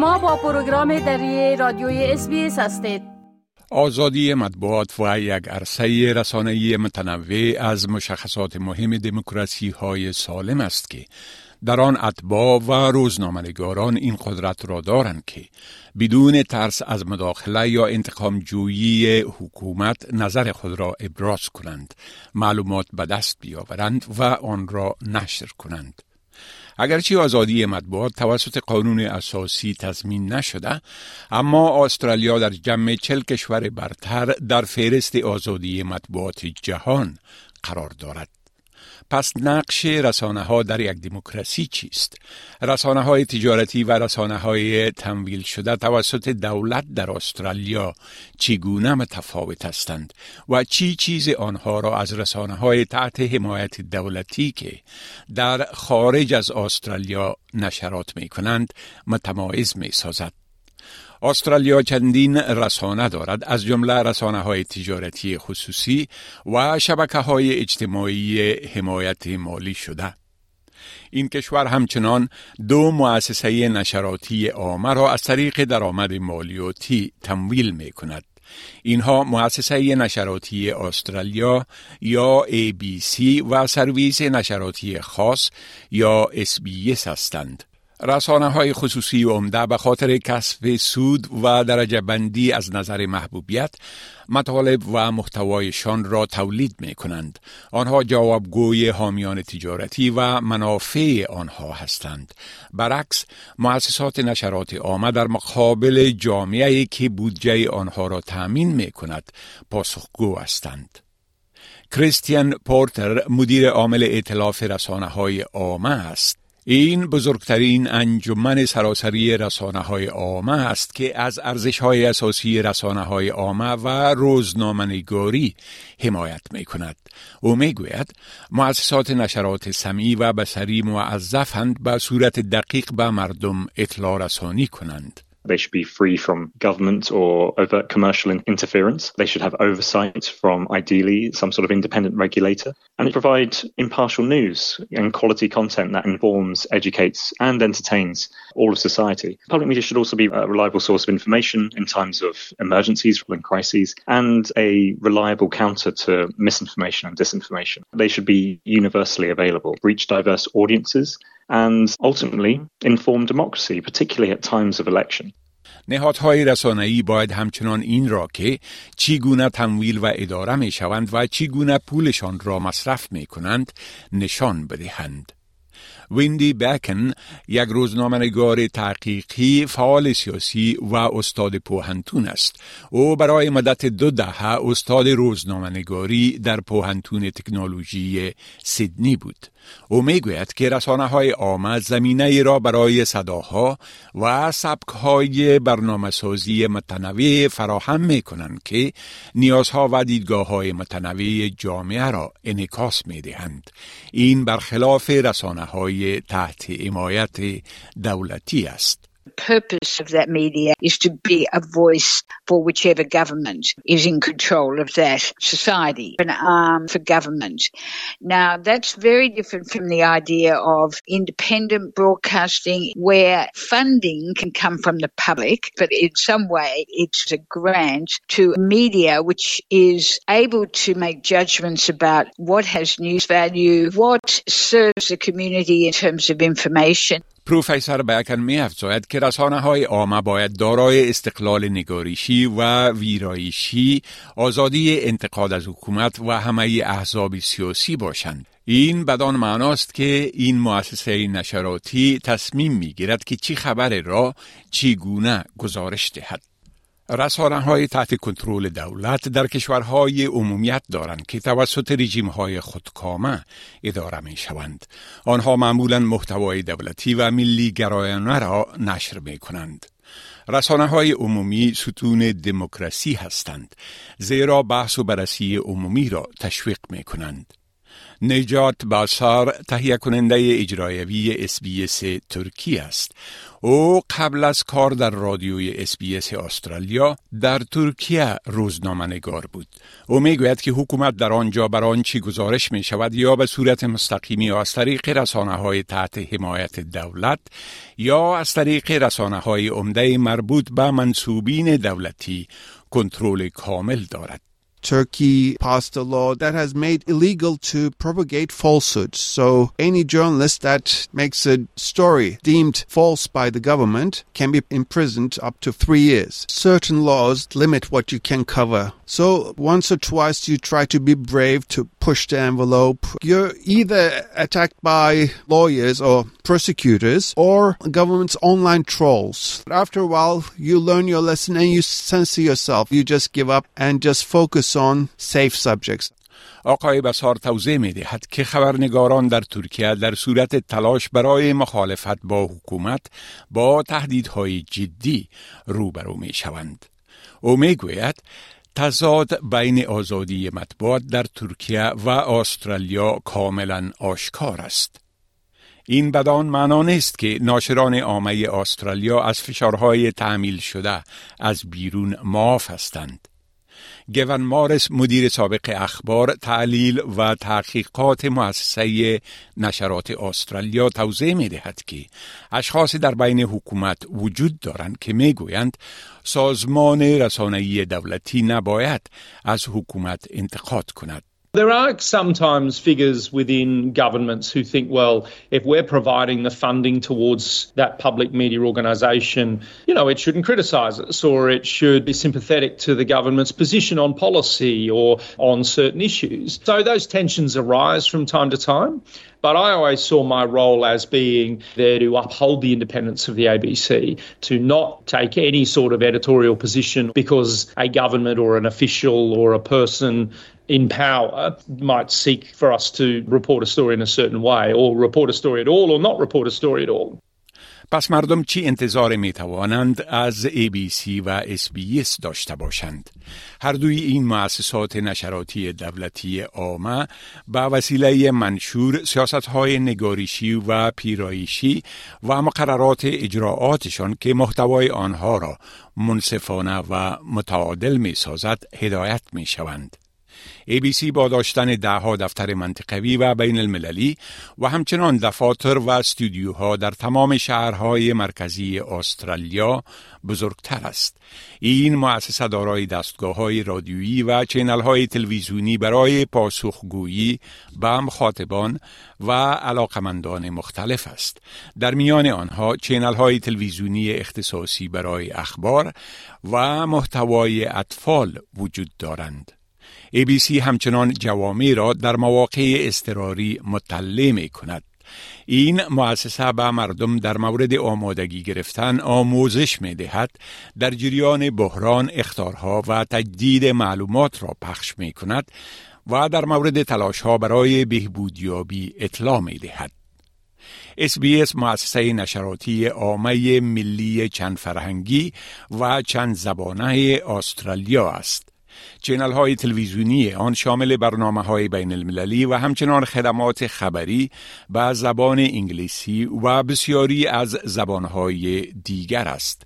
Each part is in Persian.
شما با پروگرام دری رادیوی اس هستید. آزادی مطبوعات و یک عرصه رسانه‌ای متنوع از مشخصات مهم دموکراسی های سالم است که در آن اتباع و روزنامه‌نگاران این قدرت را دارند که بدون ترس از مداخله یا انتقام جویی حکومت نظر خود را ابراز کنند معلومات به دست بیاورند و آن را نشر کنند. اگرچه آزادی مطبوعات توسط قانون اساسی تضمین نشده اما استرالیا در جمع چل کشور برتر در فهرست آزادی مطبوعات جهان قرار دارد. پس نقش رسانه ها در یک دموکراسی چیست؟ رسانه های تجارتی و رسانه های تمویل شده توسط دولت در استرالیا چگونه متفاوت هستند و چی چیز آنها را از رسانه های تحت حمایت دولتی که در خارج از استرالیا نشرات می کنند متمایز می سازد؟ استرالیا چندین رسانه دارد از جمله رسانه های تجارتی خصوصی و شبکه های اجتماعی حمایت مالی شده این کشور همچنان دو مؤسسه نشراتی عامه را از طریق درآمد مالیاتی تمویل می کند. اینها مؤسسه نشراتی استرالیا یا ABC و سرویس نشراتی خاص یا SBS هستند. رسانه های خصوصی عمده به خاطر کسب سود و درجه بندی از نظر محبوبیت مطالب و محتوایشان را تولید می کنند. آنها جوابگوی حامیان تجارتی و منافع آنها هستند. برعکس مؤسسات نشرات عامه در مقابل جامعه که بودجه آنها را تأمین می کند پاسخگو هستند. کریستیان پورتر مدیر عامل اطلاف رسانه های عامه است. این بزرگترین انجمن سراسری رسانه های عامه است که از ارزش های اساسی رسانه های عامه و روزنامه‌نگاری حمایت می کند. او می گوید مؤسسات نشرات سمی و بسری معذفند به صورت دقیق به مردم اطلاع رسانی کنند. They should be free from government or overt commercial interference. They should have oversight from ideally some sort of independent regulator and provide impartial news and quality content that informs, educates, and entertains all of society. Public media should also be a reliable source of information in times of emergencies and crises and a reliable counter to misinformation and disinformation. They should be universally available, reach diverse audiences, and ultimately inform democracy, particularly at times of election. نهادهای رسانه‌ای باید همچنان این را که چگونه تمویل و اداره می شوند و چگونه پولشان را مصرف می کنند نشان بدهند. ویندی بکن یک روزنامه‌نگار تحقیقی فعال سیاسی و استاد پوهنتون است او برای مدت دو دهه استاد روزنامه‌نگاری در پوهنتون تکنولوژی سیدنی بود او می‌گوید که رسانه های آمد زمینه را برای صداها و سبک های برنامه سازی متنوع فراهم می کنند که نیازها و دیدگاه های متنوع جامعه را انکاس می دهند. این برخلاف رسانه های تحت حمایت دولتی است. Purpose of that media is to be a voice for whichever government is in control of that society, an arm for government. Now, that's very different from the idea of independent broadcasting where funding can come from the public, but in some way it's a grant to media which is able to make judgments about what has news value, what serves the community in terms of information. پروفسور بیکن می افزاید که رسانه های عامه باید دارای استقلال نگاریشی و ویرایشی آزادی انتقاد از حکومت و همه احزاب سیاسی باشند. این بدان معناست که این مؤسسه نشراتی تصمیم می گیرد که چی خبر را چگونه گزارش دهد. رسانه های تحت کنترل دولت در کشورهای عمومیت دارند که توسط رژیم های خودکامه اداره می شوند. آنها معمولا محتوای دولتی و ملی گرایانه را نشر می کنند. رسانه های عمومی ستون دموکراسی هستند زیرا بحث و بررسی عمومی را تشویق می کنند. نجات باسار تهیه کننده اجرایی SBS ترکی است. او قبل از کار در رادیوی SBS استرالیا در ترکیه روزنامه نگار بود. او می‌گوید که حکومت در آنجا بر آنچه گزارش می شود یا به صورت مستقیمی یا از طریق رسانه های تحت حمایت دولت یا از طریق رسانه های عمده مربوط به منصوبین دولتی کنترل کامل دارد. Turkey passed a law that has made illegal to propagate falsehoods. So any journalist that makes a story deemed false by the government can be imprisoned up to three years. Certain laws limit what you can cover. So once or twice you try to be brave to push the envelope. You're either attacked by lawyers or prosecutors or government's online trolls. After a while, you learn your lesson and you censor yourself. You just give up and just focus on safe subjects. آقای بسار توضیح می دهد که خبرنگاران در ترکیه در صورت تلاش برای مخالفت با حکومت با تهدیدهای جدی روبرو می شوند. او می گوید تضاد بین آزادی مطبوعات در ترکیه و استرالیا کاملا آشکار است. این بدان معنا نیست که ناشران عامه استرالیا از فشارهای تعمیل شده از بیرون معاف هستند. گون مارس مدیر سابق اخبار تعلیل و تحقیقات مؤسسه نشرات استرالیا توضیح می دهد که اشخاصی در بین حکومت وجود دارند که می گویند سازمان رسانه‌ای دولتی نباید از حکومت انتقاد کند. There are sometimes figures within governments who think, well, if we're providing the funding towards that public media organisation, you know, it shouldn't criticise us or it should be sympathetic to the government's position on policy or on certain issues. So those tensions arise from time to time. But I always saw my role as being there to uphold the independence of the ABC, to not take any sort of editorial position because a government or an official or a person in power might seek for us to report a story in a certain way or report a story at all or not report a story at all. پس مردم چی انتظار می توانند از ABC و SBS داشته باشند؟ هر دوی این مؤسسات نشراتی دولتی عامه به وسیله منشور سیاست های نگاریشی و پیرایشی و مقررات اجراعاتشان که محتوای آنها را منصفانه و متعادل می سازد هدایت می شوند. ABC با داشتن دهها دفتر منطقوی و بین المللی و همچنان دفاتر و استودیوها در تمام شهرهای مرکزی استرالیا بزرگتر است. این مؤسسه دارای دستگاه های رادیویی و چینل های تلویزیونی برای پاسخگویی به مخاطبان و علاقمندان مختلف است. در میان آنها چینل های تلویزیونی اختصاصی برای اخبار و محتوای اطفال وجود دارند. ABC همچنان جوامع را در مواقع استراری مطلع می کند. این مؤسسه به مردم در مورد آمادگی گرفتن آموزش می دهد در جریان بحران اختارها و تجدید معلومات را پخش می کند و در مورد تلاش ها برای بهبودیابی اطلاع می دهد. SBS مؤسسه نشراتی عامه ملی چند فرهنگی و چند زبانه استرالیا است. چینل های تلویزیونی آن شامل برنامه های بین المللی و همچنان خدمات خبری به زبان انگلیسی و بسیاری از زبانهای دیگر است.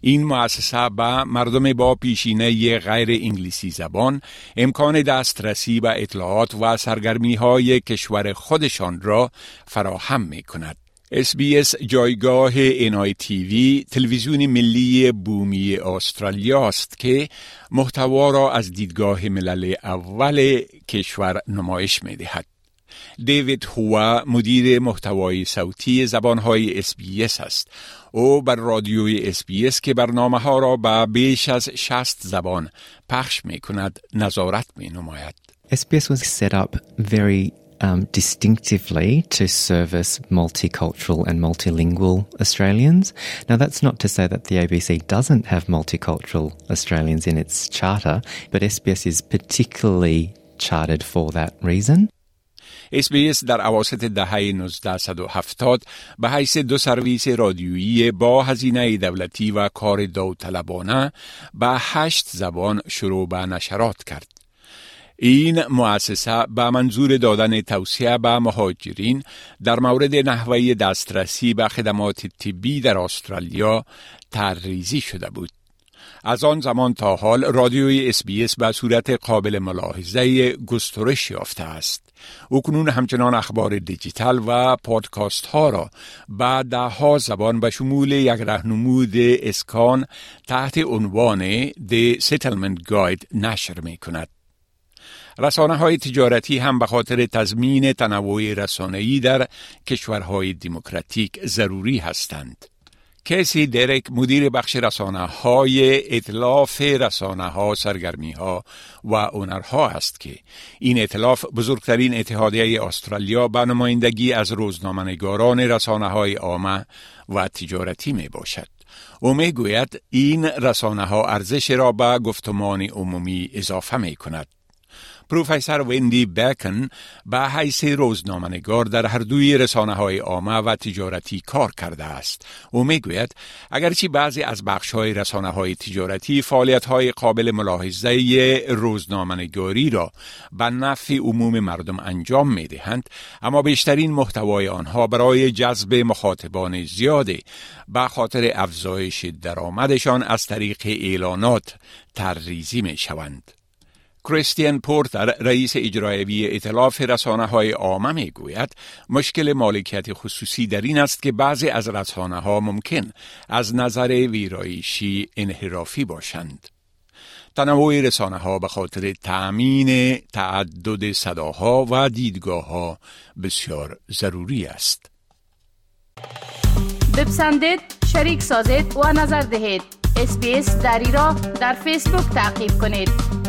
این مؤسسه به مردم با پیشینه غیر انگلیسی زبان امکان دسترسی به اطلاعات و سرگرمی های کشور خودشان را فراهم می کند. اس جایگاه تیوی تلویزیون ملی بومی استرالیا است که محتوا را از دیدگاه ملل اول کشور نمایش می دهد. دیوید هوا مدیر محتوای صوتی زبانهای SBS است. او بر رادیوی SBS که برنامه ها را به بیش از 60 زبان پخش می کند نظارت می نماید. SBS was set up very um, distinctively to service multicultural and multilingual Australians. Now, that's not to say that the ABC doesn't have multicultural Australians in its charter, but SBS is particularly chartered for that reason. SBS در اواسط دهه 1970 به حیث دو سرویس رادیویی با هزینه دولتی و کار داوطلبانه به هشت زبان شروع به نشرات کرد. این مؤسسه به منظور دادن توصیه به مهاجرین در مورد نحوه دسترسی به خدمات طبی در استرالیا ترریزی شده بود. از آن زمان تا حال رادیوی اس به صورت قابل ملاحظه گسترش یافته است. او کنون همچنان اخبار دیجیتال و پادکاست ها را به ده ها زبان به شمول یک رهنمود اسکان تحت عنوان The Settlement Guide نشر می کند. رسانه های تجارتی هم به خاطر تضمین تنوع رسانه‌ای در کشورهای دموکراتیک ضروری هستند. کسی درک مدیر بخش رسانه های اطلاف رسانه ها سرگرمی ها و اونرها است که این اطلاف بزرگترین اتحادیه استرالیا به نمایندگی از روزنامه‌نگاران رسانه های عامه و تجارتی می باشد. او می گوید این رسانه ها ارزش را به گفتمان عمومی اضافه می کند. پروفسور ویندی بکن به حیث روزنامه‌نگار در هر دوی رسانه های عامه و تجارتی کار کرده است. او می‌گوید اگرچه بعضی از بخش های رسانه های تجارتی فعالیت های قابل ملاحظه روزنامه‌نگاری را به نفع عموم مردم انجام می دهند اما بیشترین محتوای آنها برای جذب مخاطبان زیاده به خاطر افزایش درآمدشان از طریق اعلانات ترریزی می شوند. کریستین پورتر رئیس اجرایی اطلاف رسانه های عامه می گوید مشکل مالکیت خصوصی در این است که بعضی از رسانه ها ممکن از نظر ویرایشی انحرافی باشند. تنوع رسانه ها به خاطر تأمین تعدد صداها و دیدگاه ها بسیار ضروری است. بپسندید، شریک سازید و نظر دهید. اسپیس دری را در فیسبوک تعقیب کنید.